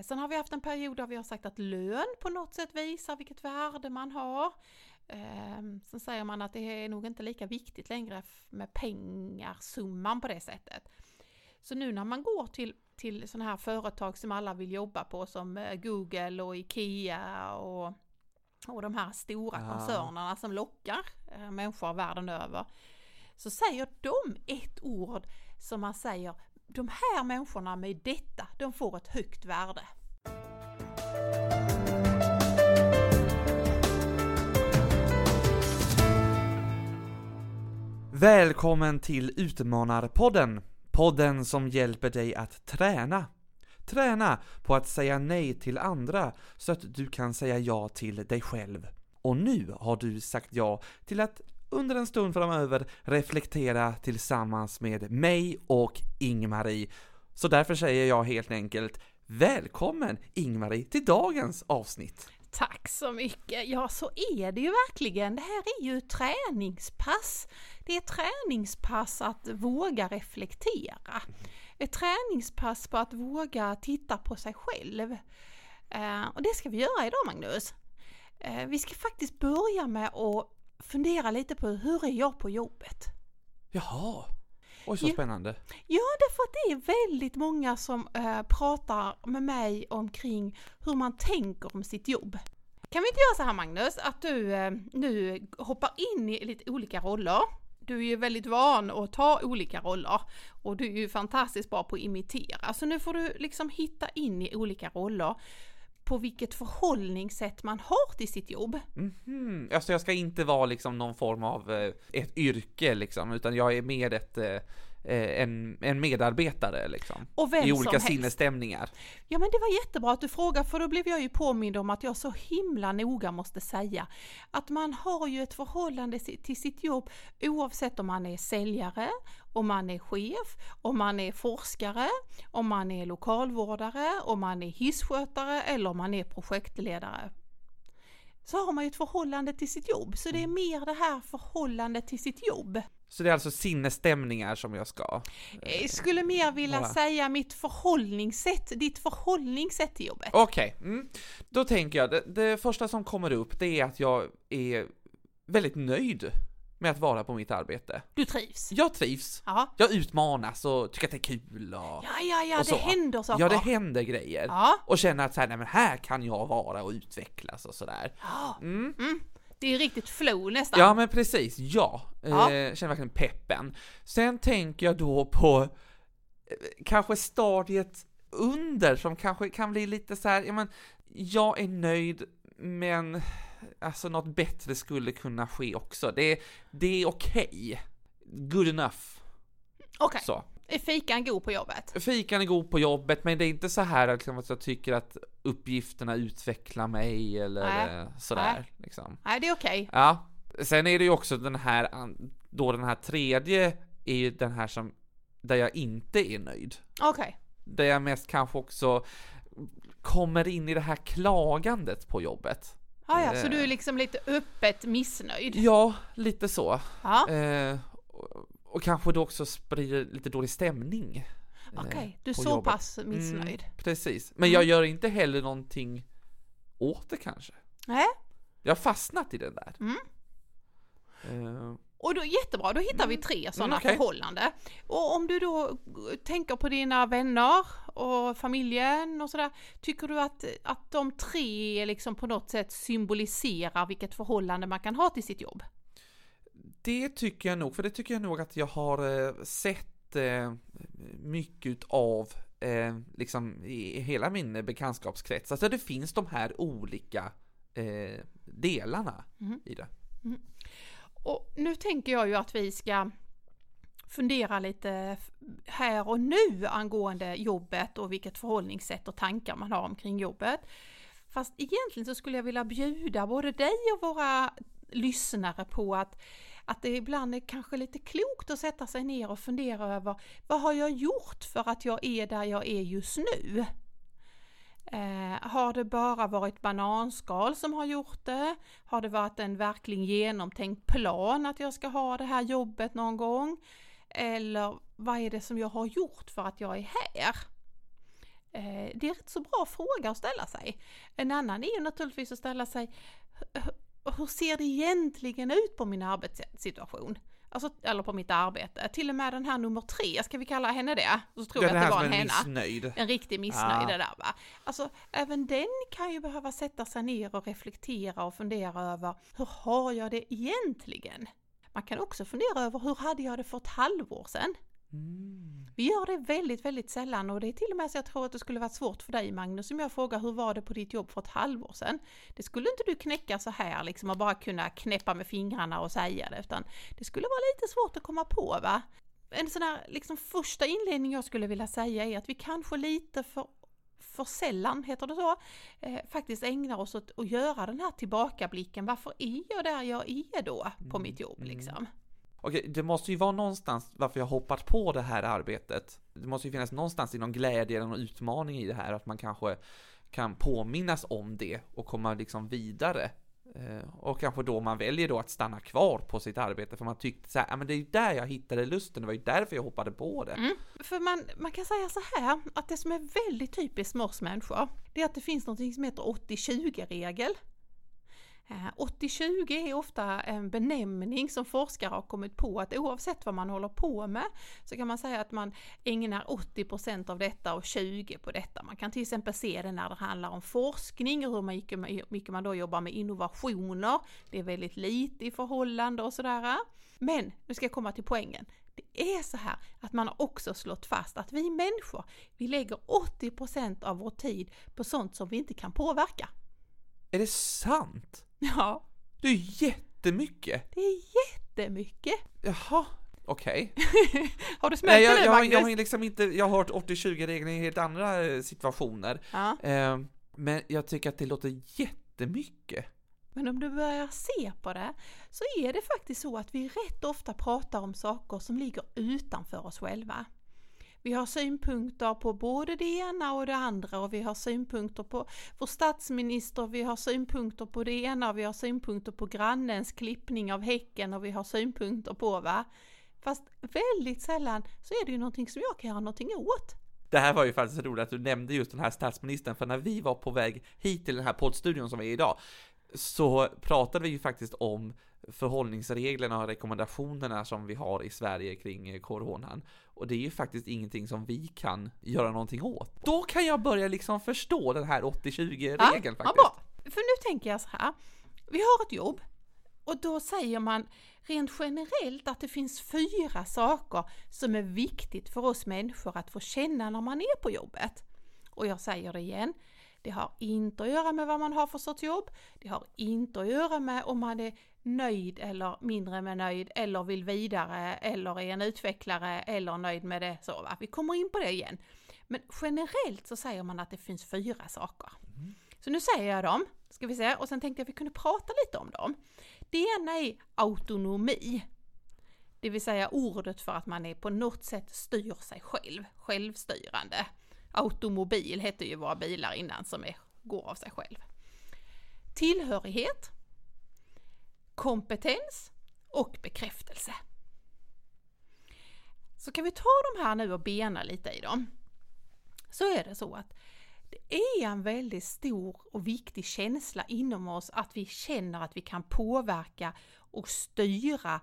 Eh, sen har vi haft en period där vi har sagt att lön på något sätt visar vilket värde man har. Ehm, sen säger man att det är nog inte lika viktigt längre med pengar, summan på det sättet. Så nu när man går till, till sådana här företag som alla vill jobba på som eh, Google och Ikea och, och de här stora Ja. koncernerna som lockar eh, människor världen över. Så säger de ett ord som man säger, de här människorna med detta, de får ett högt värde. Välkommen till Utmanarpodden! Podden som hjälper dig att träna. Träna på att säga nej till andra så att du kan säga ja till dig själv. Och nu har du sagt ja till att under en stund framöver reflektera tillsammans med mig och Ingmarie. Så därför säger jag helt enkelt Välkommen Ingmarie till dagens avsnitt! Tack så mycket! Ja, så är det ju verkligen. Det här är ju träningspass. Det är träningspass att våga reflektera. Ett träningspass på att våga titta på sig själv. Eh, och det ska vi göra idag Magnus. Eh, vi ska faktiskt börja med att fundera lite på hur är jag på jobbet? Jaha! Oj så Ja. spännande! Ja, därför att det är väldigt många som eh, pratar med mig omkring hur man tänker om sitt jobb. Kan vi inte göra så här Magnus, att du eh, nu hoppar in i lite olika roller. Du är ju väldigt van att ta olika roller och du är ju fantastiskt bra på att imitera. Så nu får du liksom hitta in i olika roller på vilket förhållningssätt man har till sitt jobb. Mhm, alltså jag ska inte vara liksom någon form av eh, ett yrke liksom, utan jag är mer ett, eh, en, en medarbetare liksom. I olika helst. sinnesstämningar. Ja men det var jättebra att du frågade för då blev jag ju påmind om att jag så himla noga måste säga att man har ju ett förhållande till sitt jobb oavsett om man är säljare, om man är chef, om man är forskare, om man är lokalvårdare, om man är hisskötare eller om man är projektledare. Så har man ju ett förhållande till sitt jobb, så det är mer det här förhållandet till sitt jobb. Så det är alltså sinnesstämningar som jag ska. Jag skulle mer vilja Bara. säga mitt förhållningssätt, ditt förhållningssätt till jobbet. Okej, mm. då tänker jag, det, det första som kommer upp det är att jag är väldigt nöjd med att vara på mitt arbete. Du trivs? Jag trivs, Ja. jag utmanas och tycker att det är kul och, Ja, ja, ja, och det händer saker. Ja, det händer grejer. Ja. Och känner att så här, nej men här kan jag vara och utvecklas och sådär. Ja. Mm. Mm. Det är riktigt flow nästan. Ja men precis, ja. Ja. Eh, känner verkligen peppen. Sen tänker jag då på eh, kanske stadiet under som kanske kan bli lite så här, ja men jag är nöjd men alltså något bättre skulle kunna ske också. Det, det är okej. Good enough. Okej, Så. är fikan god på jobbet? Fikan är god på jobbet, men det är inte så här liksom, att jag tycker att uppgifterna utvecklar mig eller Nej. eh, sådär. Nej. Liksom. Nej, det är okej. Ja, sen är det ju också den här, då den här tredje är ju den här som, där jag inte är nöjd. Okej. Där jag mest kanske också kommer in i det här klagandet på jobbet. Ja, ja, så Eh. du är liksom lite öppet missnöjd? Ja, lite så. Ja, Eh, och, och kanske då också sprider lite dålig stämning. eh, okej. Du är så jobbet. pass missnöjd? Mm, precis. Men jag gör inte heller någonting åt det kanske. Nej? Jag har fastnat i den där. Mm. Och då, jättebra, då hittar vi tre sådana Mm, okej. förhållanden. Och om du då tänker på dina vänner och familjen och sådär, tycker du att, att de tre liksom på något sätt symboliserar vilket förhållande man kan ha till sitt jobb? Det tycker jag nog, för det tycker jag nog att jag har eh, sett eh, mycket av eh, liksom i hela min bekantskapskrets. Alltså det finns de här olika eh, delarna Mhm. i det. Och nu tänker jag ju att vi ska fundera lite här och nu angående jobbet och vilket förhållningssätt och tankar man har omkring jobbet. Fast egentligen så skulle jag vilja bjuda både dig och våra lyssnare på att, att det ibland är kanske lite klokt att sätta sig ner och fundera över vad har jag gjort för att jag är där jag är just nu? Har det bara varit bananskal som har gjort det? Har det varit en verkligen genomtänkt plan att jag ska ha det här jobbet någon gång? Eller vad är det som jag har gjort för att jag är här? Eh, det är rätt så bra fråga att ställa sig. En annan är ju naturligtvis att ställa sig, hur ser det egentligen ut på min arbetssituation? Alltså, eller på mitt arbete. Till och med den här nummer tre, ska vi kalla henne det? Så tror jag Den att det var en hena. missnöjd. En riktig missnöjd det där va. Alltså även den kan ju behöva sätta sig ner och reflektera och fundera över hur har jag det egentligen? Man kan också fundera över hur hade jag det för ett halvår sedan? Mm. Vi gör det väldigt, väldigt sällan och det är till och med så jag tror att det skulle varit svårt för dig Magnus om jag frågar hur var det på ditt jobb för ett halvår sedan? Det skulle inte du knäcka så här liksom och bara kunna knäppa med fingrarna och säga det utan det skulle vara lite svårt att komma på va? En sån här liksom första inledning jag skulle vilja säga är att vi kanske lite för för sällan, heter det så, eh, faktiskt ägnar oss åt att göra den här tillbakablicken. Varför är jag där jag är då på mitt jobb liksom? Okej, det måste ju vara någonstans varför jag hoppat på det här arbetet. Det måste ju finnas någonstans i någon glädje eller någon utmaning i det här, att man kanske kan påminnas om det och komma liksom vidare. Eh, och kanske då man väljer då att stanna kvar på sitt arbete för man tyckte så här, "Ja, men det är ju där jag hittade lusten, det var ju därför jag hoppade på det. Mm. För man, man kan säga så här, att det som är väldigt typiskt med oss människor, det är att det finns något som heter 80-20-regel. Eh, 80-20 är ofta en benämning som forskare har kommit på att oavsett vad man håller på med så kan man säga att man ägnar 80% av detta och 20% på detta. Man kan till exempel se det när det handlar om forskning och hur mycket, man då jobbar med innovationer. Det är väldigt lite i förhållande och sådär. Men nu ska jag komma till poängen. Det är så här att man har också slått fast att vi människor, vi lägger 80% av vår tid på sånt som vi inte kan påverka. Är det sant? Ja, Det är jättemycket! det är jättemycket. Jaha, okej. Har du smält Nej, det jag, nu jag, har- Magnus? jag har liksom inte, jag har hört 80-20-regeln i helt andra eh, situationer. Ja. Eh, Men jag tycker att det låter jättemycket. Men om du börjar se på det så är det faktiskt så att vi rätt ofta pratar om saker som ligger utanför oss själva. Vi har synpunkter på både det ena och det andra och vi har synpunkter på vår statsminister, vi har synpunkter på det ena och vi har synpunkter på grannens klippning av häcken och vi har synpunkter på va. Fast väldigt sällan så är det ju någonting som jag kan göra någonting åt. Det här var ju faktiskt roligt att du nämnde just den här statsministern, för när vi var på väg hit till den här poddstudion som vi är idag, så pratade vi ju faktiskt om förhållningsreglerna och rekommendationerna som vi har i Sverige kring eh, coronan. Och det är ju faktiskt ingenting som vi kan göra någonting åt. Då kan jag börja liksom förstå den här 80-20-regeln Ja, faktiskt. bra. För nu tänker jag så här. Vi har ett jobb och då säger man rent generellt att det finns fyra saker som är viktigt för oss människor att få känna när man är på jobbet. Och jag säger det igen. Det har inte att göra med vad man har för sorts jobb. Det har inte att göra med om man är nöjd eller mindre med nöjd eller vill vidare eller är en utvecklare eller nöjd med det. Så, va? Vi kommer in på det igen. Men generellt så säger man att det finns fyra saker. Så nu säger jag dem, ska vi se, och sen tänkte jag att vi kunde prata lite om dem. Det ena är autonomi. Det vill säga ordet för att man är på något sätt styr sig själv, självstyrande. Automobil hette ju våra bilar innan som är, går av sig själv. Tillhörighet, kompetens och bekräftelse. Så kan vi ta de här nu och bena lite i dem. Så är det så att det är en väldigt stor och viktig känsla inom oss att vi känner att vi kan påverka och styra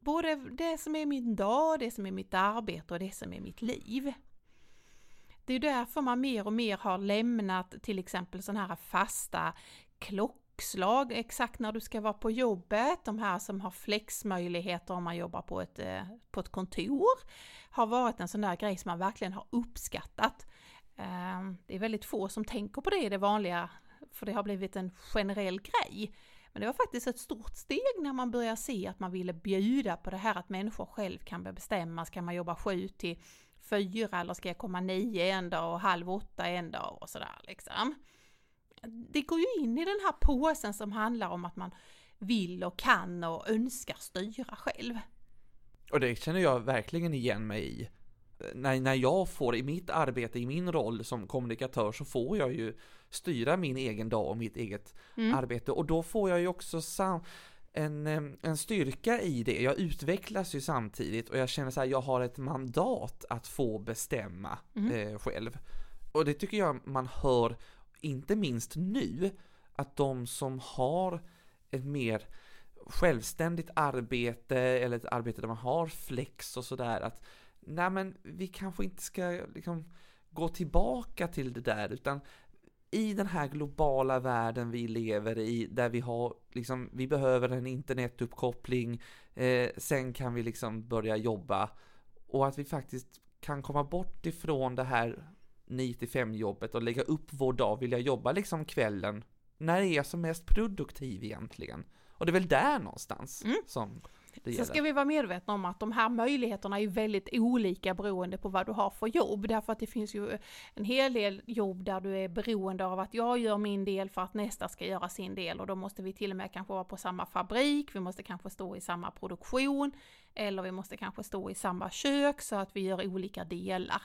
både det som är min dag, det som är mitt arbete och det som är mitt liv. Det är därför man mer och mer har lämnat till exempel sådana här fasta klockslag exakt när du ska vara på jobbet. De här som har flexmöjligheter om man jobbar på ett, eh, på ett kontor har varit en sån där grej som man verkligen har uppskattat. Ehm, det är väldigt få som tänker på det i det vanliga, för det har blivit en generell grej. Men det var faktiskt ett stort steg när man började se att man ville bjuda på det här att människor själv kan bestämma, ska man jobba sju till fyra eller ska jag komma nio en dag och halv åtta en dag och sådär liksom. Det går ju in i den här påsen som handlar om att man vill och kan och önskar styra själv. Och det känner jag verkligen igen mig i. När, när jag får i mitt arbete, i min roll som kommunikatör, så får jag ju styra min egen dag och mitt eget Mm. arbete. Och då får jag ju också sam en, en styrka i det. Jag utvecklas ju samtidigt och jag känner så här, jag har ett mandat att få bestämma Mm. eh, själv. Och det tycker jag man hör, inte minst nu, att de som har ett mer självständigt arbete eller ett arbete där man har flex och sådär att nej men vi kanske inte ska liksom gå tillbaka till det där utan i den här globala världen vi lever i där vi har liksom vi behöver en internetuppkoppling eh, sen kan vi liksom börja jobba. Och att vi faktiskt kan komma bort ifrån det här 9 jobbet och lägga upp vår dag, vilja jobba liksom kvällen när är jag som mest produktiv egentligen? Och det är väl där någonstans mm. som det gäller. Så ska vi vara medvetna om att de här möjligheterna är väldigt olika beroende på vad du har för jobb. Därför att det finns ju en hel del jobb där du är beroende av att jag gör min del för att nästa ska göra sin del och då måste vi till och med kanske vara på samma fabrik, vi måste kanske stå i samma produktion eller vi måste kanske stå i samma kök så att vi gör olika delar.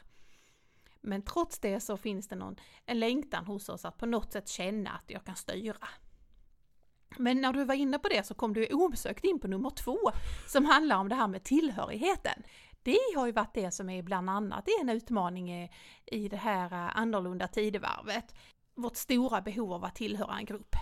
Men trots det så finns det någon, en längtan hos oss att på något sätt känna att jag kan styra. Men när du var inne på det så kom du osökt in på nummer två som handlar om det här med tillhörigheten. Det har ju varit det som är bland annat en utmaning i det här eh, annorlunda tidevarvet. Vårt stora behov av att tillhöra en grupp.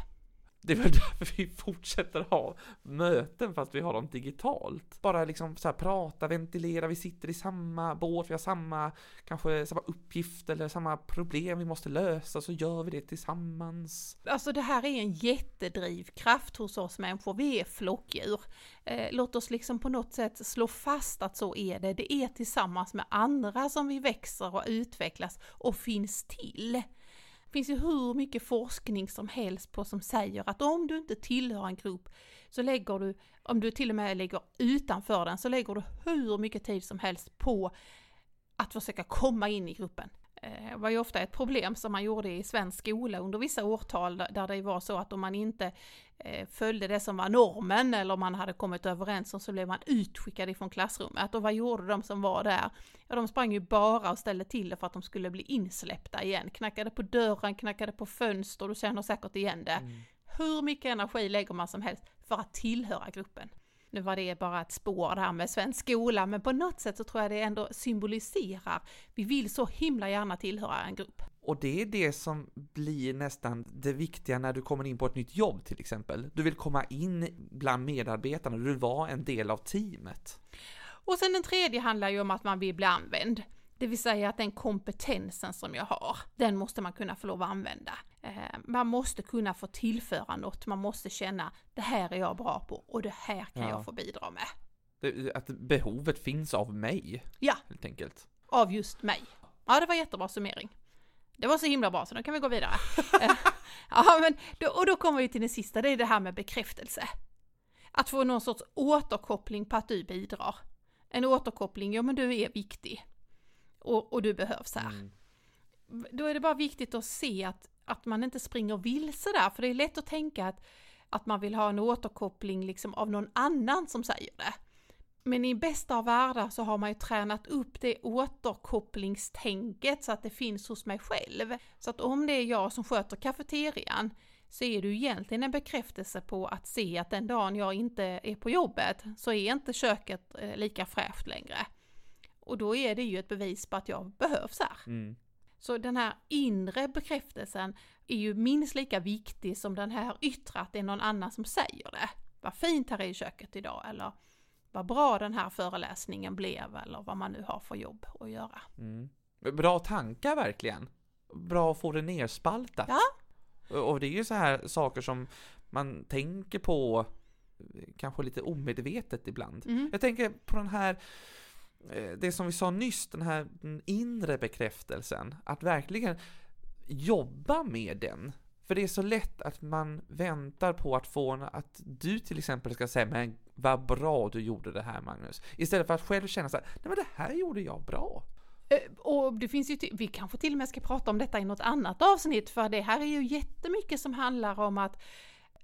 Det är väl därför vi fortsätter ha möten fast vi har dem digitalt. Bara liksom så här prata, ventilera, vi sitter i samma båt, vi har samma, kanske samma uppgift eller samma problem vi måste lösa, så gör vi det tillsammans. Alltså det här är en jättedrivkraft hos oss människor, vi är flockdjur. Eh, låt oss liksom på något sätt slå fast att så är det, det är tillsammans med andra som vi växer och utvecklas och finns till finns ju hur mycket forskning som helst på som säger att om du inte tillhör en grupp så lägger du, om du till och med ligger utanför den, så lägger du hur mycket tid som helst på att försöka komma in i gruppen. Det eh, var ju ofta ett problem som man gjorde i svensk skola under vissa årtal där det var så att om man inte eh, följde det som var normen eller om man hade kommit överens om så blev man utskickad ifrån klassrummet. Och vad gjorde de som var där? Ja, de sprang ju bara och ställde till det för att de skulle bli insläppta igen. Knackade på dörren, knackade på fönster, du känner säkert igen det. Mm. Hur mycket energi lägger man som helst för att tillhöra gruppen? Nu var det bara ett spår där med svensk skola, men på något sätt så tror jag det ändå symboliserar, vi vill så himla gärna tillhöra en grupp. Och det är det som blir nästan det viktiga när du kommer in på ett nytt jobb till exempel. Du vill komma in bland medarbetarna, du vill vara en del av teamet. Och sen den tredje handlar ju om att man vill bli använd. Det vill säga att den kompetensen som jag har, den måste man kunna få lov att använda. Eh, man måste kunna få tillföra något, man måste känna det här är jag bra på och det här kan ja. jag få bidra med. Det, att behovet finns av mig. Ja. Helt enkelt. Av just mig. Ja, det var jättebra summering. Det var så himla bra, så nu kan vi gå vidare. Eh, ja, men då, och då kommer vi till det sista, det är det här med bekräftelse. Att få någon sorts återkoppling på att du bidrar. En återkoppling, ja men du är viktig. Och, och du behövs här. Mm. Då är det bara viktigt att se att att man inte springer vilse där, för det är lätt att tänka att, att man vill ha en återkoppling liksom av någon annan som säger det. Men i bästa av världar så har man ju tränat upp det återkopplingstänket så att det finns hos mig själv. Så att om det är jag som sköter kafeterian så är det ju egentligen en bekräftelse på att se att den dagen jag inte är på jobbet så är inte köket eh, lika fräscht längre. Och då är det ju ett bevis på att jag behövs här. Mm. Så den här inre bekräftelsen är ju minst lika viktig som den här yttre, att det är någon annan som säger det. Vad fint här är i köket idag, eller vad bra den här föreläsningen blev, eller vad man nu har för jobb att göra. Mm. Bra tankar verkligen. Bra att få det nerspaltat. Ja. Och det är ju så här saker som man tänker på kanske lite omedvetet ibland. Mm. Jag tänker på den här Eh, det som vi sa nyss, den här inre bekräftelsen, att verkligen jobba med den. För det är så lätt att man väntar på att få en, att du till exempel ska säga men vad bra du gjorde det här Magnus. Istället för att själv känna så här, nej men det här gjorde jag bra. Eh, och det finns ju, vi kanske till och med ska prata om detta i något annat avsnitt, för det här är ju jättemycket som handlar om att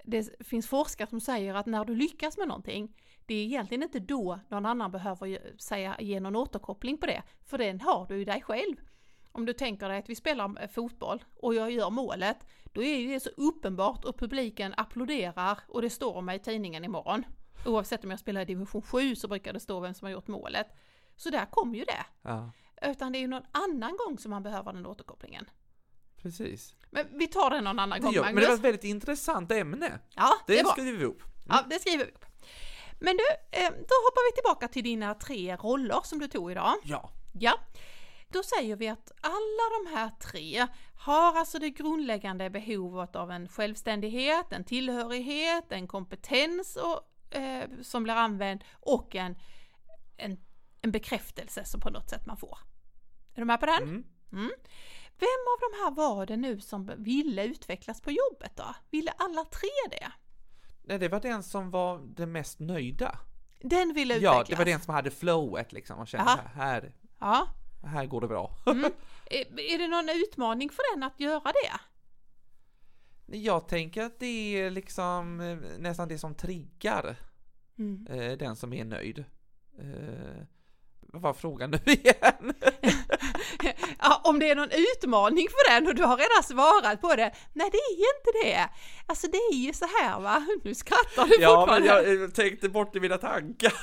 det finns forskare som säger att när du lyckas med någonting, det är egentligen inte då någon annan behöver säga, ge någon återkoppling på det, för den har du ju dig själv. Om du tänker dig att vi spelar eh, fotboll och jag gör målet, då är det så uppenbart och publiken applåderar och det står om mig i tidningen imorgon. Oavsett om jag spelar i division 7 så brukar det stå vem som har gjort målet. Så där kom ju det. Ja. utan det är ju någon annan gång som man behöver den återkopplingen. Precis. Men vi tar det någon annan Det gång gör, men Magnus. det var ett väldigt intressant ämne. Ja, det, Det skriver vi ihop. Ja, det skriver vi upp. Men du, eh, då hoppar vi tillbaka till dina tre roller som du tog idag. Ja. Ja, då säger vi att alla de här tre har alltså det grundläggande behovet av en självständighet, en tillhörighet, en kompetens och, eh, som blir använd och en, en, en bekräftelse som på något sätt man får. Är du med på den? Mm. Mm. De här var det nu som ville utvecklas på jobbet då? Ville alla tre det? Nej, det var den som var den mest nöjda. Den ville utvecklas? Ja, det var den som hade flowet liksom och kände här, här, Ja. här går det bra. Mm. Är, är det någon utmaning för den att göra det? Jag tänker att det är liksom eh, nästan det som triggar Mm. eh, den som är nöjd. Eh, vad var frågan nu igen? Ja, om det är någon utmaning för den och du har redan svarat på det. Nej, det är inte det. Alltså det är ju så här va, nu skrattar du ja, men fortfarande. jag eh, tänkte bort i mina tankar.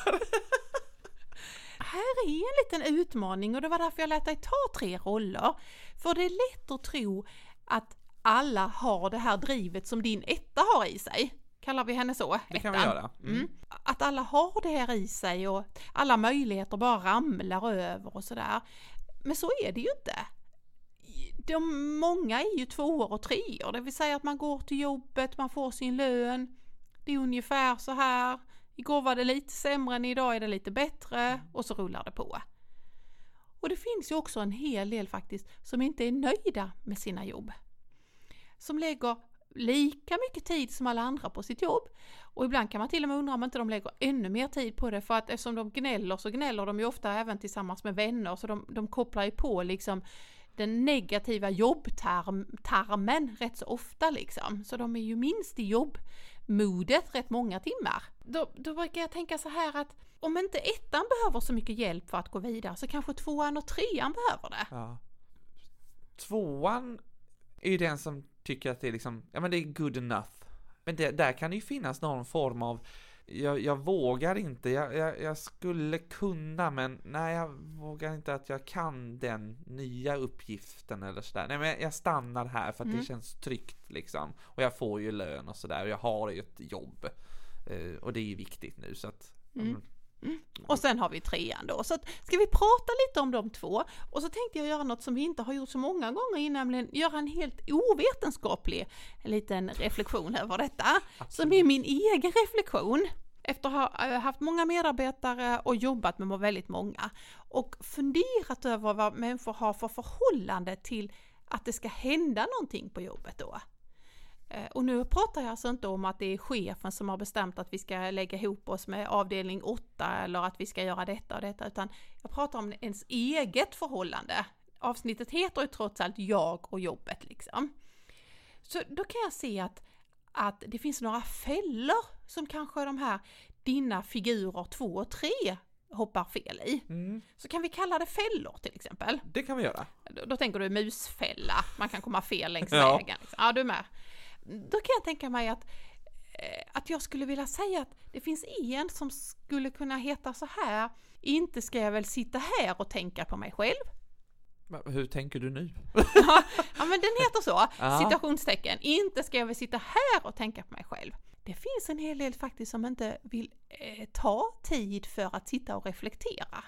Här är en liten utmaning och det var därför jag lät dig ta tre roller. För det är lätt att tro att alla har det här drivet som din etta har i sig. Kallar vi henne så? Det kan vi göra. Mm. Mm. Att alla har det här i sig och alla möjligheter bara ramlar över och sådär. Men så är det ju inte. De, många är ju tvåor och treor, det vill säga att man går till jobbet, man får sin lön. Det är ungefär så här. Igår var det lite sämre än idag är det lite bättre och så rullar det på. Och det finns ju också en hel del faktiskt som inte är nöjda med sina jobb. Som lägger lika mycket tid som alla andra på sitt jobb. Och ibland kan man till och med undra om inte de lägger ännu mer tid på det för att eftersom de gnäller så gnäller de ju ofta även tillsammans med vänner så de, de kopplar ju på liksom den negativa jobbtarmen rätt så ofta liksom. Så de är ju minst i jobbmodet rätt många timmar. Då, då brukar jag tänka så här att om inte ettan behöver så mycket hjälp för att gå vidare så kanske tvåan och trean behöver det. Ja. Tvåan är ju den som tycker att det är liksom, ja men det är good enough. Men det, där kan det ju finnas någon form av, jag, jag vågar inte, jag, jag, jag skulle kunna men nej jag vågar inte att jag kan den nya uppgiften eller sådär. Nej men jag, stannar här för att Mm. det känns tryggt liksom. Och jag får ju lön och sådär och jag har ju ett jobb. Eh, och det är ju viktigt nu så att Mm. Och sen har vi trean då. Så att, ska vi prata lite om de två? Och så tänkte jag göra något som vi inte har gjort så många gånger innan, nämligen göra en helt ovetenskaplig liten reflektion över detta. Som är min egen reflektion. Efter att ha eh, haft många medarbetare och jobbat med väldigt många. Och funderat över vad människor har för förhållande till att det ska hända någonting på jobbet då. Eh, Och nu pratar jag alltså inte om att det är chefen som har bestämt att vi ska lägga ihop oss med avdelning 8 eller att vi ska göra detta och detta, utan jag pratar om ens eget förhållande. Avsnittet heter ju trots allt jag och jobbet liksom. Så då kan jag se att, att det finns några fällor som kanske de här dina figurer 2 och 3 hoppar fel i. Mm, Så kan vi kalla det fällor till exempel. det kan vi göra. Då, då tänker du musfälla, man kan komma fel längs Ja. vägen. Liksom. Ja, du är med. Då kan jag tänka mig att, eh, att jag skulle vilja säga att det finns en som skulle kunna heta så här. Inte ska jag väl sitta här och tänka på mig själv. Hur tänker du nu? ja, men den heter så, citationstecken. Inte ska jag väl sitta här och tänka på mig själv. Det finns en hel del faktiskt som inte vill eh, ta tid för att sitta och reflektera.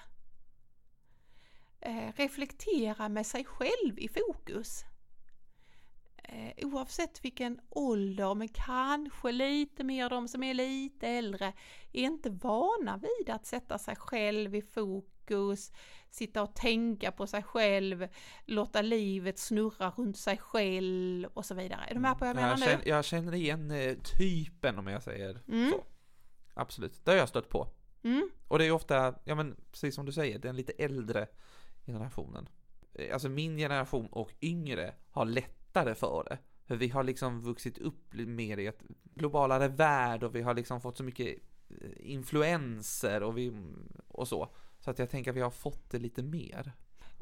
Eh, reflektera med sig själv i fokus. Eh, oavsett vilken ålder, men kanske lite mer de som är lite äldre, är inte vana vid att sätta sig själv i fokus, sitta och tänka på sig själv, låta livet snurra runt sig själv och så vidare. Är du med på vad jag menar jag, nu? känner, jag känner igen eh, typen om jag säger Mm. så. Absolut, det har jag stött på. Mm, Och det är ofta, ja men precis som du säger, den lite äldre generationen. Eh, Alltså min generation och yngre har lättare för det. För vi har liksom vuxit upp mer i ett globalare värld och vi har liksom fått så mycket eh, influenser och, vi, och så. Så att jag tänker att vi har fått det lite mer.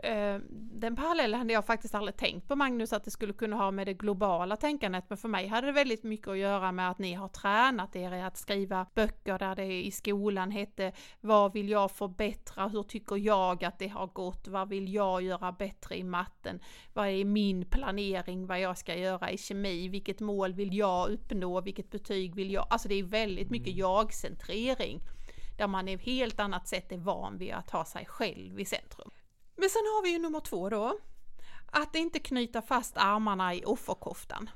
Eh, den parallellen hade jag faktiskt aldrig tänkt på Magnus, att det skulle kunna ha med det globala tänkandet, men för mig hade det väldigt mycket att göra med att ni har tränat er i att skriva böcker där det i skolan hette Vad vill jag förbättra? Hur tycker jag att det har gått? Vad vill jag göra bättre i matten? Vad är min planering? Vad jag ska göra i kemi? Vilket mål vill jag uppnå? Vilket betyg vill jag? Alltså det är väldigt mycket jag-centrering där man är helt annat sätt är van vid att ha sig själv i centrum. Men sen har vi ju nummer två då. Att inte knyta fast armarna i offerkoftan.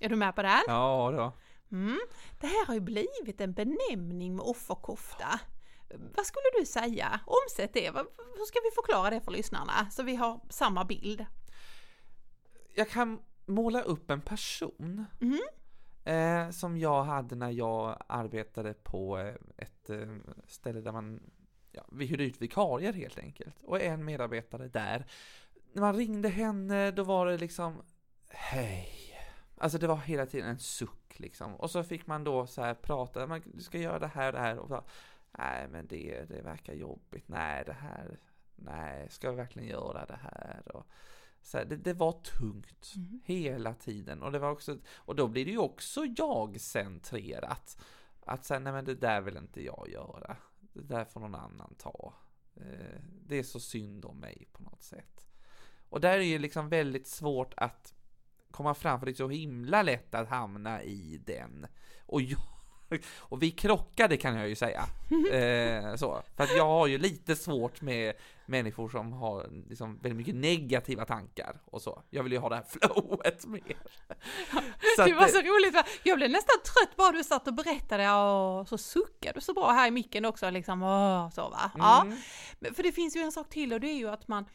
Är du med på det? Ja då. Mm. Det här har ju blivit en benämning med offerkofta. Vad skulle du säga? Omsätt det. Hur ska vi förklara det för lyssnarna så vi har samma bild? Jag kan måla upp en person Mm. eh, som jag hade när jag arbetade på eh, ett eh, ställe där man ja, vi hyrde ut vikarier helt enkelt. Och en medarbetare där. När man ringde henne då var det liksom Hej. Alltså det var hela tiden en suck liksom. Och så fick man då så här prata, man, du ska göra det här och det här och Nej men det, det verkar jobbigt, nej det här, nej ska jag verkligen göra det här? Och, så här, det, det var tungt Mm. hela tiden och det var också, och då blir det ju också jag-centrerat. Att säga, nej men det där vill inte jag göra. Det där får någon annan ta. Eh, Det är så synd om mig på något sätt. Och där är det liksom väldigt svårt att komma fram för det är så himla lätt att hamna i den. Och jag, och vi krockade kan jag ju säga. Eh, så. För att jag har ju lite svårt med människor som har liksom väldigt mycket negativa tankar och så. Jag vill ju ha det här flowet mer. Så det var så roligt, va? jag blev nästan trött bara du satt och berättade och så suckade du så bra här i micken också liksom. Åh, så va? Ja. Mm. För det finns ju en sak till och det är ju att man,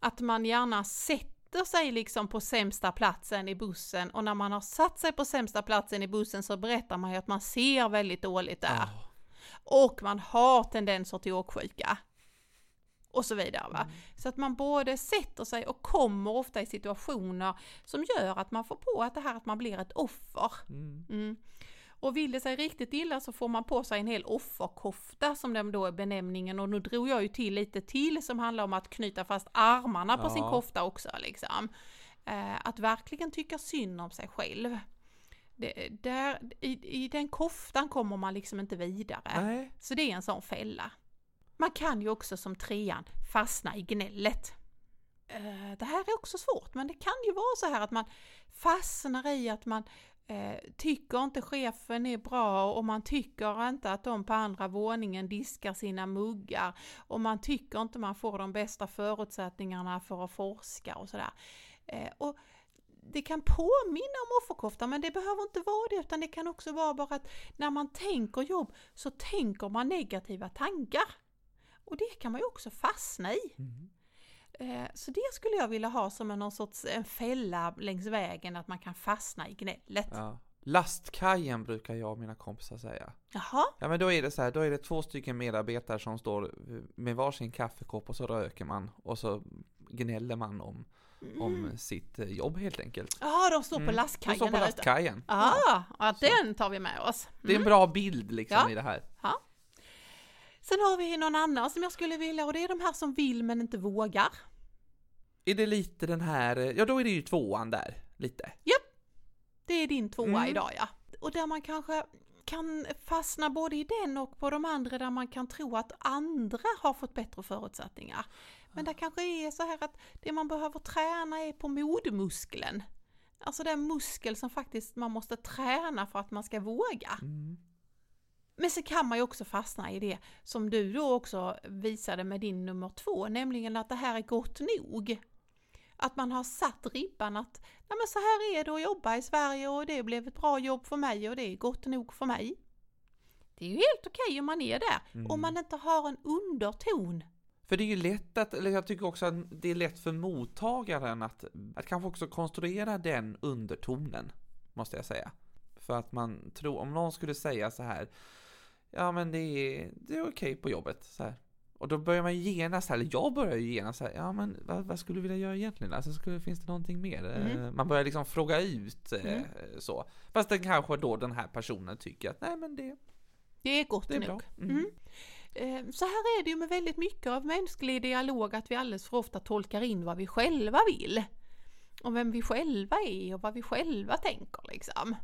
att man gärna sätter sig liksom på sämsta platsen i bussen och när man har satt sig på sämsta platsen i bussen så berättar man ju att man ser väldigt dåligt där. Ja. Och man har tendenser till åksjuka. Och så vidare va. Mm. Så att man både sätter sig och kommer ofta i situationer som gör att man får på att det här att man blir ett offer. Mm. Mm. Och vill det sig riktigt illa så får man på sig en hel offerkofta som den då är benämningen och nu drog jag ju till lite till som handlar om att knyta fast armarna på Ja. sin kofta också liksom. Eh, att verkligen tycka synd om sig själv. Det, där, i, I den koftan kommer man liksom inte vidare. Nej. Så det är en sån fälla. Man kan ju också som trean fastna i gnället. Eh, det här är också svårt, men det kan ju vara så här att man fastnar i att man eh, tycker inte chefen är bra och man tycker inte att de på andra våningen diskar sina muggar och man tycker inte man får de bästa förutsättningarna för att forska och sådär. Eh, och det kan påminna om offerkofta men det behöver inte vara det utan det kan också vara bara att när man tänker jobb så tänker man negativa tankar. Och det kan man ju också fastna i. Mm. Eh, Så det skulle jag vilja ha som en någon sorts en fälla längs vägen att man kan fastna i gnället. Ja. Lastkajen brukar jag och mina kompisar säga. Jaha, Ja men då är det så här, då är det två stycken medarbetare som står med varsin kaffekopp och så röker man och så gnäller man om, om sitt eh, jobb helt enkelt. ja de står på Mm. De lastkajen står på lastkajen. Ja, ja, den tar vi med oss. Det är en bra bild liksom Ja. i det här. Sen har vi någon annan som jag skulle vilja och det är de här som vill men inte vågar. Är det lite den här, ja då är det ju tvåan där, lite. Det är din tvåa Mm. idag ja. Och där man kanske kan fastna både i den och på de andra där man kan tro att andra har fått bättre förutsättningar. Men det kanske är så här att det man behöver träna är på modmuskeln. Alltså den muskel som faktiskt man måste träna för att man ska våga. Mm. Men så kan man ju också fastna i det som du då också visade med din nummer två, nämligen att det här är gott nog. Att man har satt ribban att Nej, men så här är det att jobba i Sverige och det blev ett bra jobb för mig och det är gott nog för mig. Det är ju helt okej om man är där, Mm. om man inte har en underton. För det är ju lätt att, eller jag tycker också att det är lätt för mottagaren att, att kanske också konstruera den undertonen, måste jag säga. För att man tror, om någon skulle säga så här, ja men det är, det är okej på jobbet, så här. Och då börjar man genast, eller jag börjar ju genast så här, ja men vad, vad skulle du vilja göra egentligen? Alltså skulle, finns det någonting mer? Mm. Man börjar liksom fråga ut Mm. så. Fast den kanske då den här personen tycker att nej men det, Det är gott det är nog. Mm. Mm. eh, så här är det ju med väldigt mycket av mänsklig dialog att vi alldeles för ofta tolkar in vad vi själva vill. Och vem vi själva är och vad vi själva tänker liksom.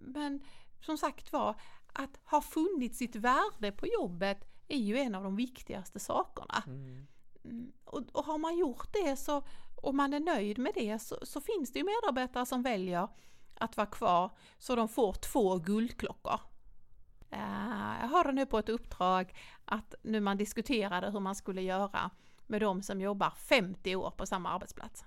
Men som sagt var, att ha funnit sitt värde på jobbet är ju en av de viktigaste sakerna. Mm. Mm, Och, och har man gjort det så, och man är nöjd med det så, så finns det ju medarbetare som väljer att vara kvar så de får två guldklockor. Eh, jag har det nu på ett uppdrag att nu man diskuterade hur man skulle göra med de som jobbar 50 år på samma arbetsplats.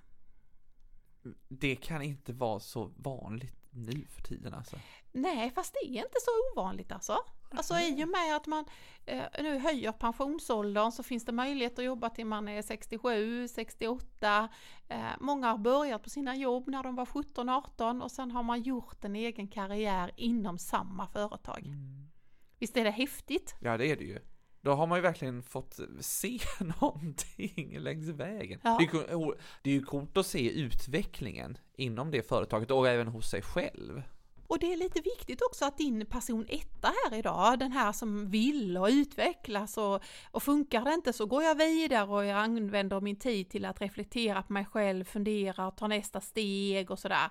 Det kan inte vara så vanligt nu för tiden alltså. Nej, fast det är inte så ovanligt alltså. Alltså i och med att man eh, nu höjer pensionsåldern så finns det möjlighet att jobba till man är 67, 68. Eh, många har börjat på sina jobb när de var 17, 18 och sen har man gjort en egen karriär inom samma företag. Mm. Visst är det häftigt? Ja det är det ju. Då har man ju verkligen fått se någonting längs vägen. Ja. Det, är, ju det är ju coolt att se utvecklingen inom det företaget och även hos sig själv. Och det är lite viktigt också att din person etta här idag, den här som vill och utvecklas och, och funkar det inte så går jag vidare och jag använder min tid till att reflektera på mig själv, fundera ta nästa steg och sådär.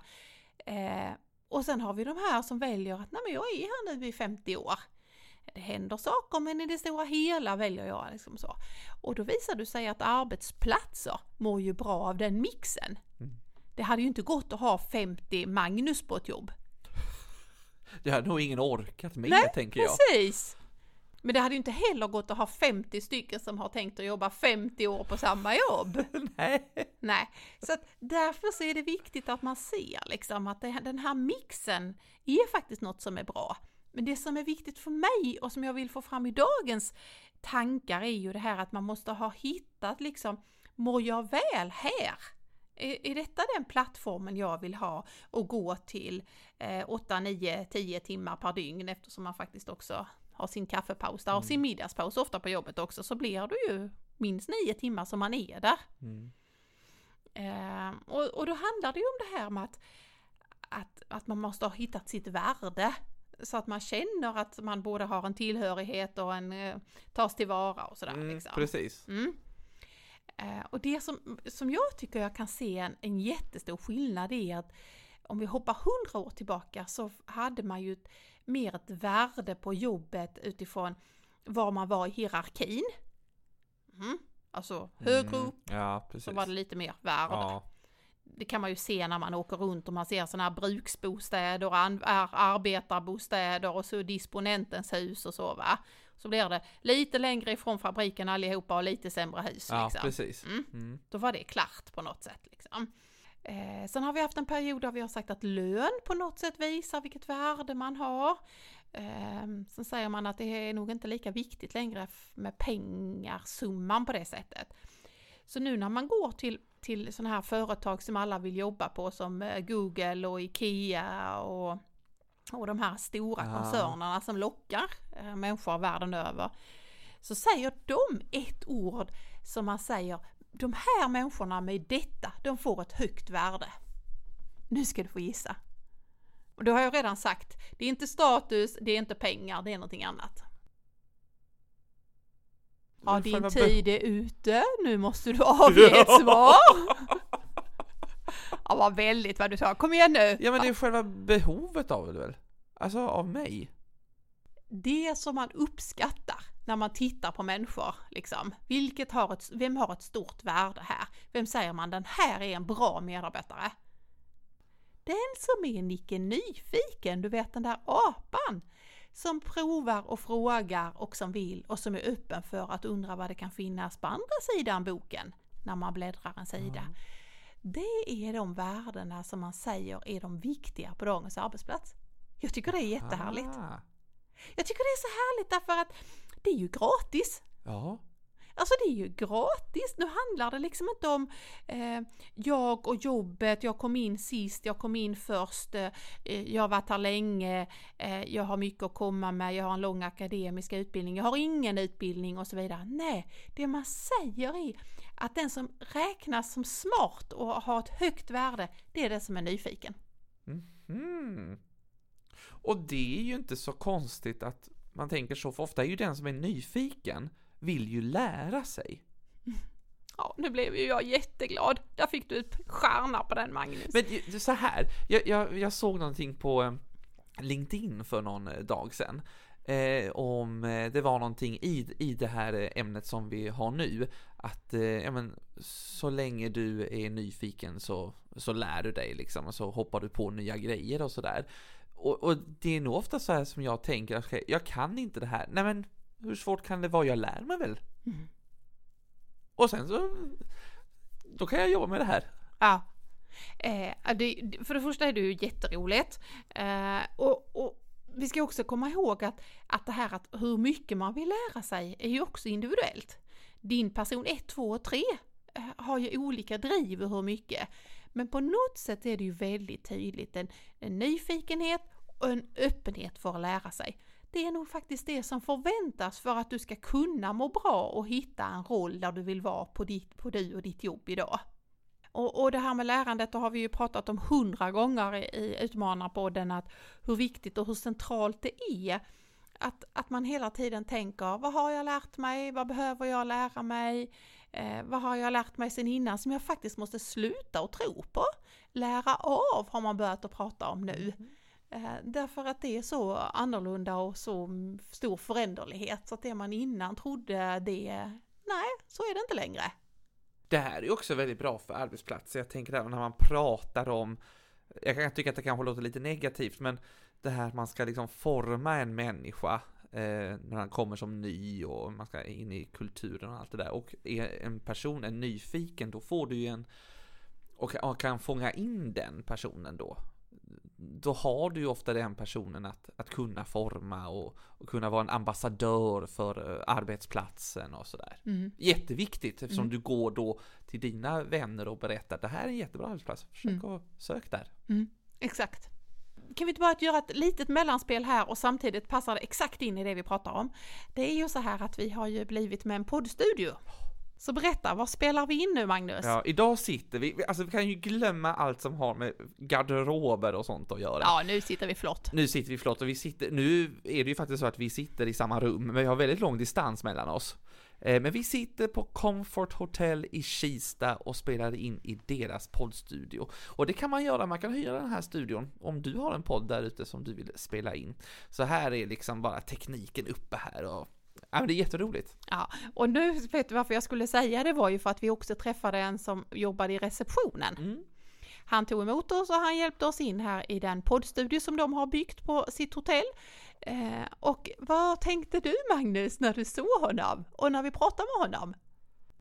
Eh, och sen har vi de här som väljer att nej men jag är här nu i 50 år. Det händer saker men i det stora hela väljer jag liksom så. Och då visar det sig att arbetsplatser mår ju bra av den mixen. Mm. Det hade ju inte gått att ha 50 Magnus på ett jobb. Det hade nog ingen orkat med Nej, tänker jag. Precis! Men det hade ju inte heller gått att ha 50 stycken som har tänkt att jobba 50 år på samma jobb. Nej. Nej, så att därför så är det viktigt att man ser liksom att det, den här mixen är faktiskt något som är bra. Men det som är viktigt för mig och som jag vill få fram i dagens tankar är ju det här att man måste ha hittat liksom, mår jag väl här? Är, är detta den plattformen jag vill ha och gå till eh, 8, 9, 10 timmar per dygn eftersom man faktiskt också har sin kaffepaus där och sin middagspaus ofta på jobbet också så blir det ju minst 9 timmar som man är där. Mm. Eh, och, och då handlar det ju om det här med att, att, att man måste ha hittat sitt värde. Så att man känner att man både har en tillhörighet och en eh, tas tillvara och sådär. Mm, liksom. precis. Mm. Eh, och det som, som jag tycker jag kan se en, en jättestor skillnad är att om vi hoppar hundra år tillbaka så hade man ju ett, mer ett värde på jobbet utifrån var man var i hierarkin. Mm. Alltså högre Mm, upp Ja, så var det lite mer värde. ja. Det kan man ju se när man åker runt och man ser sådana här bruksbostäder och arbetarbostäder och så disponentens hus och så va. Så blir det lite längre ifrån fabriken allihopa och lite sämre hus. ja, liksom. precis. Mm. Mm. Då var det klart på något sätt. Liksom. Eh, sen har vi haft en period där vi har sagt att lön på något sätt visar vilket värde man har. Eh, sen säger man att det är nog inte lika viktigt längre med pengarsumman på det sättet. Så nu när man går till, till sådana här företag som alla vill jobba på som eh, Google och Ikea och, och de här stora Ah. koncernerna som lockar eh, människor världen över. Så säger de ett ord som man säger, de här människorna med detta, de får ett högt värde. Nu ska du få gissa. Och då har jag redan sagt, det är inte status, det är inte pengar, det är någonting annat. Ja, din tid är ute, nu måste du avge ett svar. Ja, vad väldigt vad du sa. Kom igen nu! Ja men det är själva behovet av det väl? Alltså av mig? det som man uppskattar när man tittar på människor, liksom. Vilket har ett, vem har ett stort värde här? Vem säger man den här är en bra medarbetare? Den som är Nicke Nyfiken, du vet den där apan som provar och frågar och som vill och som är öppen för att undra vad det kan finnas på andra sidan boken när man bläddrar en sida. Det är de värdena som man säger är de viktiga på dagens arbetsplats. Jag tycker det är jättehärligt. Ah. Jag tycker det är så härligt därför att det är ju gratis. Ja. Alltså det är ju gratis. Nu handlar det liksom inte om eh, jag och jobbet, jag kom in sist, jag kom in först, eh, jag har varit här länge, eh, jag har mycket att komma med, jag har en lång akademisk utbildning, jag har ingen utbildning och så vidare. Nej, det man säger är att den som räknas som smart och har ett högt värde, det är den som är nyfiken. Mm. Och det är ju inte så konstigt att man tänker så, för ofta är ju den som är nyfiken, vill ju lära sig. Ja, nu blev ju jag jätteglad. Där fick du ett stjärna på den Magnus. Men så här, jag, jag, jag såg någonting på eh, LinkedIn för någon eh, dag sedan. Eh, om eh, det var någonting i, i det här ämnet som vi har nu. Att eh, ja, men, så länge du är nyfiken så, så lär du dig liksom och så hoppar du på nya grejer och sådär. Och, och det är nog ofta så här som jag tänker okej, jag kan inte det här. Nej men hur svårt kan det vara? Jag lär mig väl. Mm. Och sen så då kan jag jobba med det här. Ja. Eh, det, för det första är det ju jätteroligt. Eh, och, och vi ska också komma ihåg att, att det här att hur mycket man vill lära sig är ju också individuellt. Din person 1, 2 och 3 eh, har ju olika driv och hur mycket. Men på något sätt är det ju väldigt tydligt en, en nyfikenhet och en öppenhet för att lära sig. Det är nog faktiskt det som förväntas för att du ska kunna må bra och hitta en roll där du vill vara på, ditt, på du och ditt jobb idag. Och, och det här med lärandet, det har vi ju pratat om hundra gånger i, i Utmanarpodden, att hur viktigt och hur centralt det är att, att man hela tiden tänker, vad har jag lärt mig, vad behöver jag lära mig, eh, vad har jag lärt mig sen innan som jag faktiskt måste sluta och tro på, lära av har man börjat att prata om nu. Mm. Eh, därför att det är så annorlunda och så stor föränderlighet så att det man innan trodde det, nej, så är det inte längre. Det här är också väldigt bra för arbetsplatser. Jag tänker även när man pratar om, jag kan tycka att det kanske låter lite negativt, men det här att man ska liksom forma en människa eh, när han kommer som ny och man ska in i kulturen och allt det där. Och är en person är nyfiken, då får du ju en, och, och kan fånga in den personen då. Då har du ju ofta den personen att, att kunna forma och, och kunna vara en ambassadör för eh, arbetsplatsen och sådär. Mm. Jätteviktigt eftersom Mm. du går då till dina vänner och berättar att det här är en jättebra arbetsplats. Försök Mm. och sök där. Mm, exakt. Kan vi inte bara göra ett litet mellanspel här och samtidigt passar det exakt in i det vi pratar om. Det är ju så här att vi har ju blivit med en poddstudio. Så berätta, vad spelar vi in nu Magnus? Ja, idag sitter vi, alltså vi kan ju glömma allt som har med garderober och sånt att göra. Ja, nu sitter vi flott. Nu sitter vi flott och vi sitter, nu är det ju faktiskt så att vi sitter i samma rum, men vi har väldigt lång distans mellan oss. Eh, Men vi sitter på Comfort Hotel i Kista och spelar in i deras poddstudio. Och det kan man göra, man kan hyra den här studion om du har en podd där ute som du vill spela in. Så här är liksom bara tekniken uppe här och ja, men det är jätteroligt. Ja, och nu vet du varför jag skulle säga det var ju för att vi också träffade en som jobbade i receptionen. Mm. Han tog emot oss och han hjälpte oss in här i den poddstudio som de har byggt på sitt hotell. Eh, och vad tänkte du Magnus när du såg honom och när vi pratade med honom?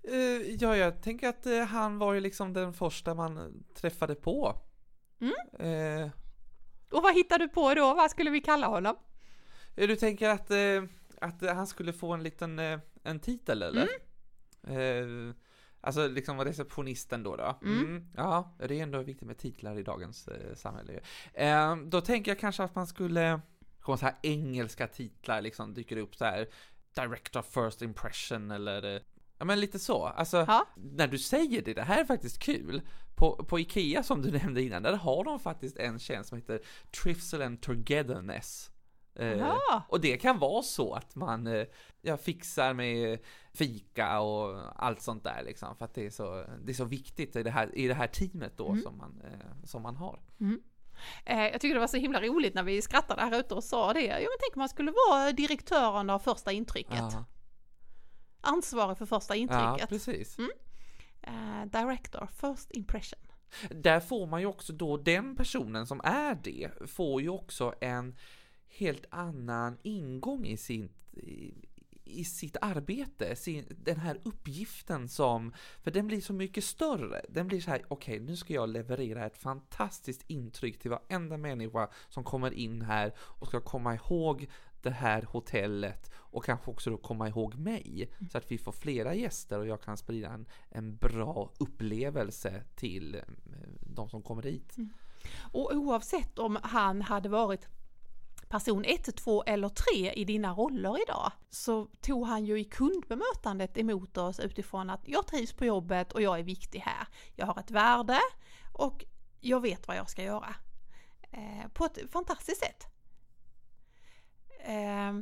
Eh, Ja, jag tänker att eh, han var ju liksom den första man träffade på. Mm. Eh, Och vad hittade du på då? Vad skulle vi kalla honom? Du tänker att, att han skulle få en liten eh, en titel eller? Eh, alltså liksom receptionisten då då? Mm. Ja, det är ändå viktigt med titlar i dagens eh, samhälle. Eh, då tänker jag kanske att man skulle, komma så här engelska titlar liksom dyker upp så här Director First Impression eller eh, Ja men lite så, alltså Ja. när du säger det, det här är faktiskt kul. På, på Ikea som du nämnde innan, där har de faktiskt en tjänst som heter Trivsel and Togetherness. Eh, Ja. och det kan vara så att man eh, ja, fixar med fika och allt sånt där liksom, för att det är så, det är så viktigt i det här, i det här teamet då Mm. som, man, eh, som man har. Eh, jag tycker det var så himla roligt när vi skrattade här ute och sa det. Jo men tänk om man skulle vara direktören av första intrycket. Ja, Ansvarig för första ja intrycket. precis. eh, director, first impression. Där får man ju också då, den personen som är det, får ju också en helt annan ingång i sin i, i sitt arbete, sin, den här uppgiften som, för den blir så mycket större. Den blir så här, okej nu ska jag leverera ett fantastiskt intryck till varenda människa som kommer in här och ska komma ihåg det här hotellet och kanske också då komma ihåg mig så att vi får flera gäster och jag kan sprida en, en bra upplevelse till eh, de som kommer dit. Och oavsett om han hade varit person 1, 2 eller 3 i dina roller idag så tog han ju i kundbemötandet emot oss utifrån att jag trivs på jobbet och jag är viktig här. Jag har ett värde och jag vet vad jag ska göra. Eh, på ett fantastiskt sätt. Eh,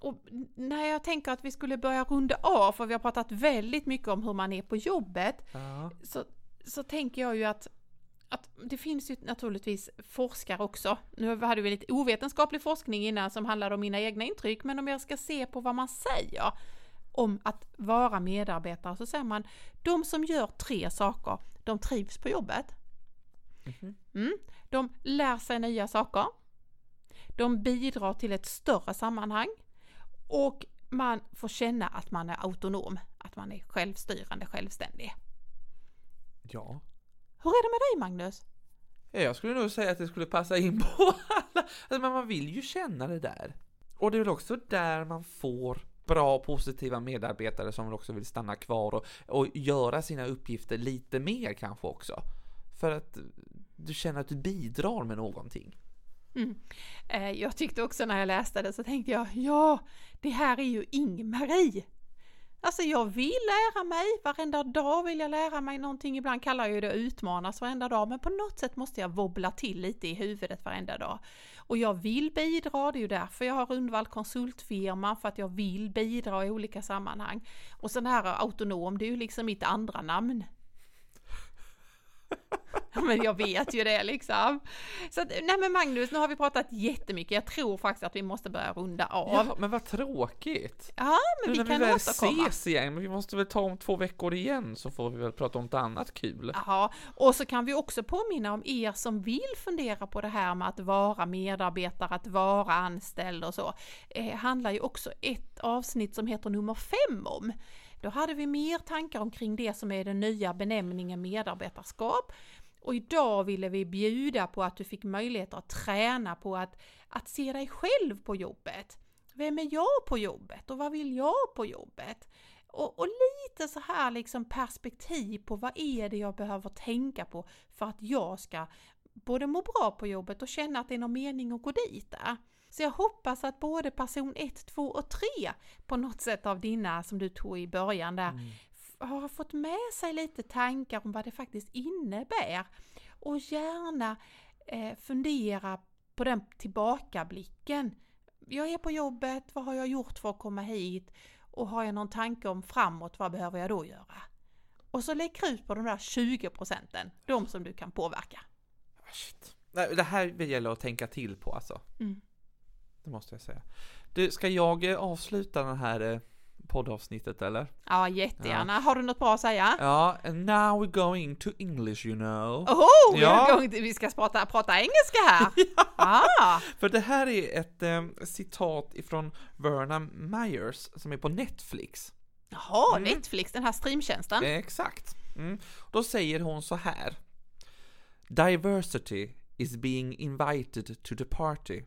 och när jag tänker att vi skulle börja runda av, för vi har pratat väldigt mycket om hur man är på jobbet, Ja. så, så tänker jag ju att, att det finns ju naturligtvis forskare också. Nu hade vi lite ovetenskaplig forskning innan som handlade om mina egna intryck, men om jag ska se på vad man säger om att vara medarbetare så säger man de som gör tre saker, de trivs på jobbet. Mhm. Mm. De lär sig nya saker. De bidrar till ett större sammanhang och man får känna att man är autonom, att man är självstyrande, självständig. Ja. Hur är det med dig Magnus? Ja, Jag skulle nog säga att det skulle passa in på alla. Alltså, men man vill ju känna det där. Och det är väl också där man får bra positiva medarbetare som också vill stanna kvar och, och göra sina uppgifter lite mer kanske också. För att du känner att du bidrar med någonting. Mm. Eh, Jag tyckte också när jag läste det så tänkte jag, ja, det här är ju Ing-Marie. Alltså jag vill lära mig, varenda dag vill jag lära mig någonting. Ibland kallar jag det utmanas varenda dag, men på något sätt måste jag wobbla till lite i huvudet varenda dag. Och jag vill bidra, det är ju därför jag har Rundvall konsultfirma, för att jag vill bidra i olika sammanhang. Och sen det här autonom, det är ju liksom mitt andra namn. Men jag vet ju det liksom. Så att, nej men Magnus, nu har vi pratat jättemycket. Jag tror faktiskt att vi måste börja runda av. Ja, men vad tråkigt! Ja, men Nu vi kan vi väl återkomma. ses igen, men vi måste väl ta om två veckor igen så får vi väl prata om något annat kul. Ja, och så kan vi också påminna om er som vill fundera på det här med att vara medarbetare, att vara anställd och så. Eh, handlar ju också ett avsnitt som heter nummer fem om. Då hade vi mer tankar omkring det som är den nya benämningen medarbetarskap. Och idag ville vi bjuda på att du fick möjlighet att träna på att, att se dig själv på jobbet. Vem är jag på jobbet och vad vill jag på jobbet? Och, och lite så här liksom perspektiv på vad är det jag behöver tänka på för att jag ska både må bra på jobbet och känna att det är någon mening att gå dit där. Så jag hoppas att både person 1, 2 och 3 på något sätt av dina som du tog i början där Mm har fått med sig lite tankar om vad det faktiskt innebär. Och gärna eh, fundera på den tillbakablicken. Jag är på jobbet, vad har jag gjort för att komma hit? Och har jag någon tanke om framåt, vad behöver jag då göra? Och så lägg krut på de där 20 procenten, de som du kan påverka. Ah, Shit. Det här gäller att tänka till på alltså. Mm. Det måste jag säga. Du, ska jag avsluta den här eh, poddavsnittet eller? Ja, jättegärna. Har du något bra att säga? Ja, and now we're going to English you know. Vi Ja. till- vi ska prata, prata engelska här! ah, För det här är ett eh, citat ifrån Verna Myers som är på Netflix. Jaha, Mm. Netflix, den här streamtjänsten. Eh, Exakt. Mm. Då säger hon så här. Diversity is being invited to the party.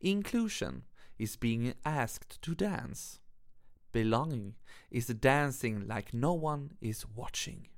Inclusion is being asked to dance. belonging is dancing like no one is watching.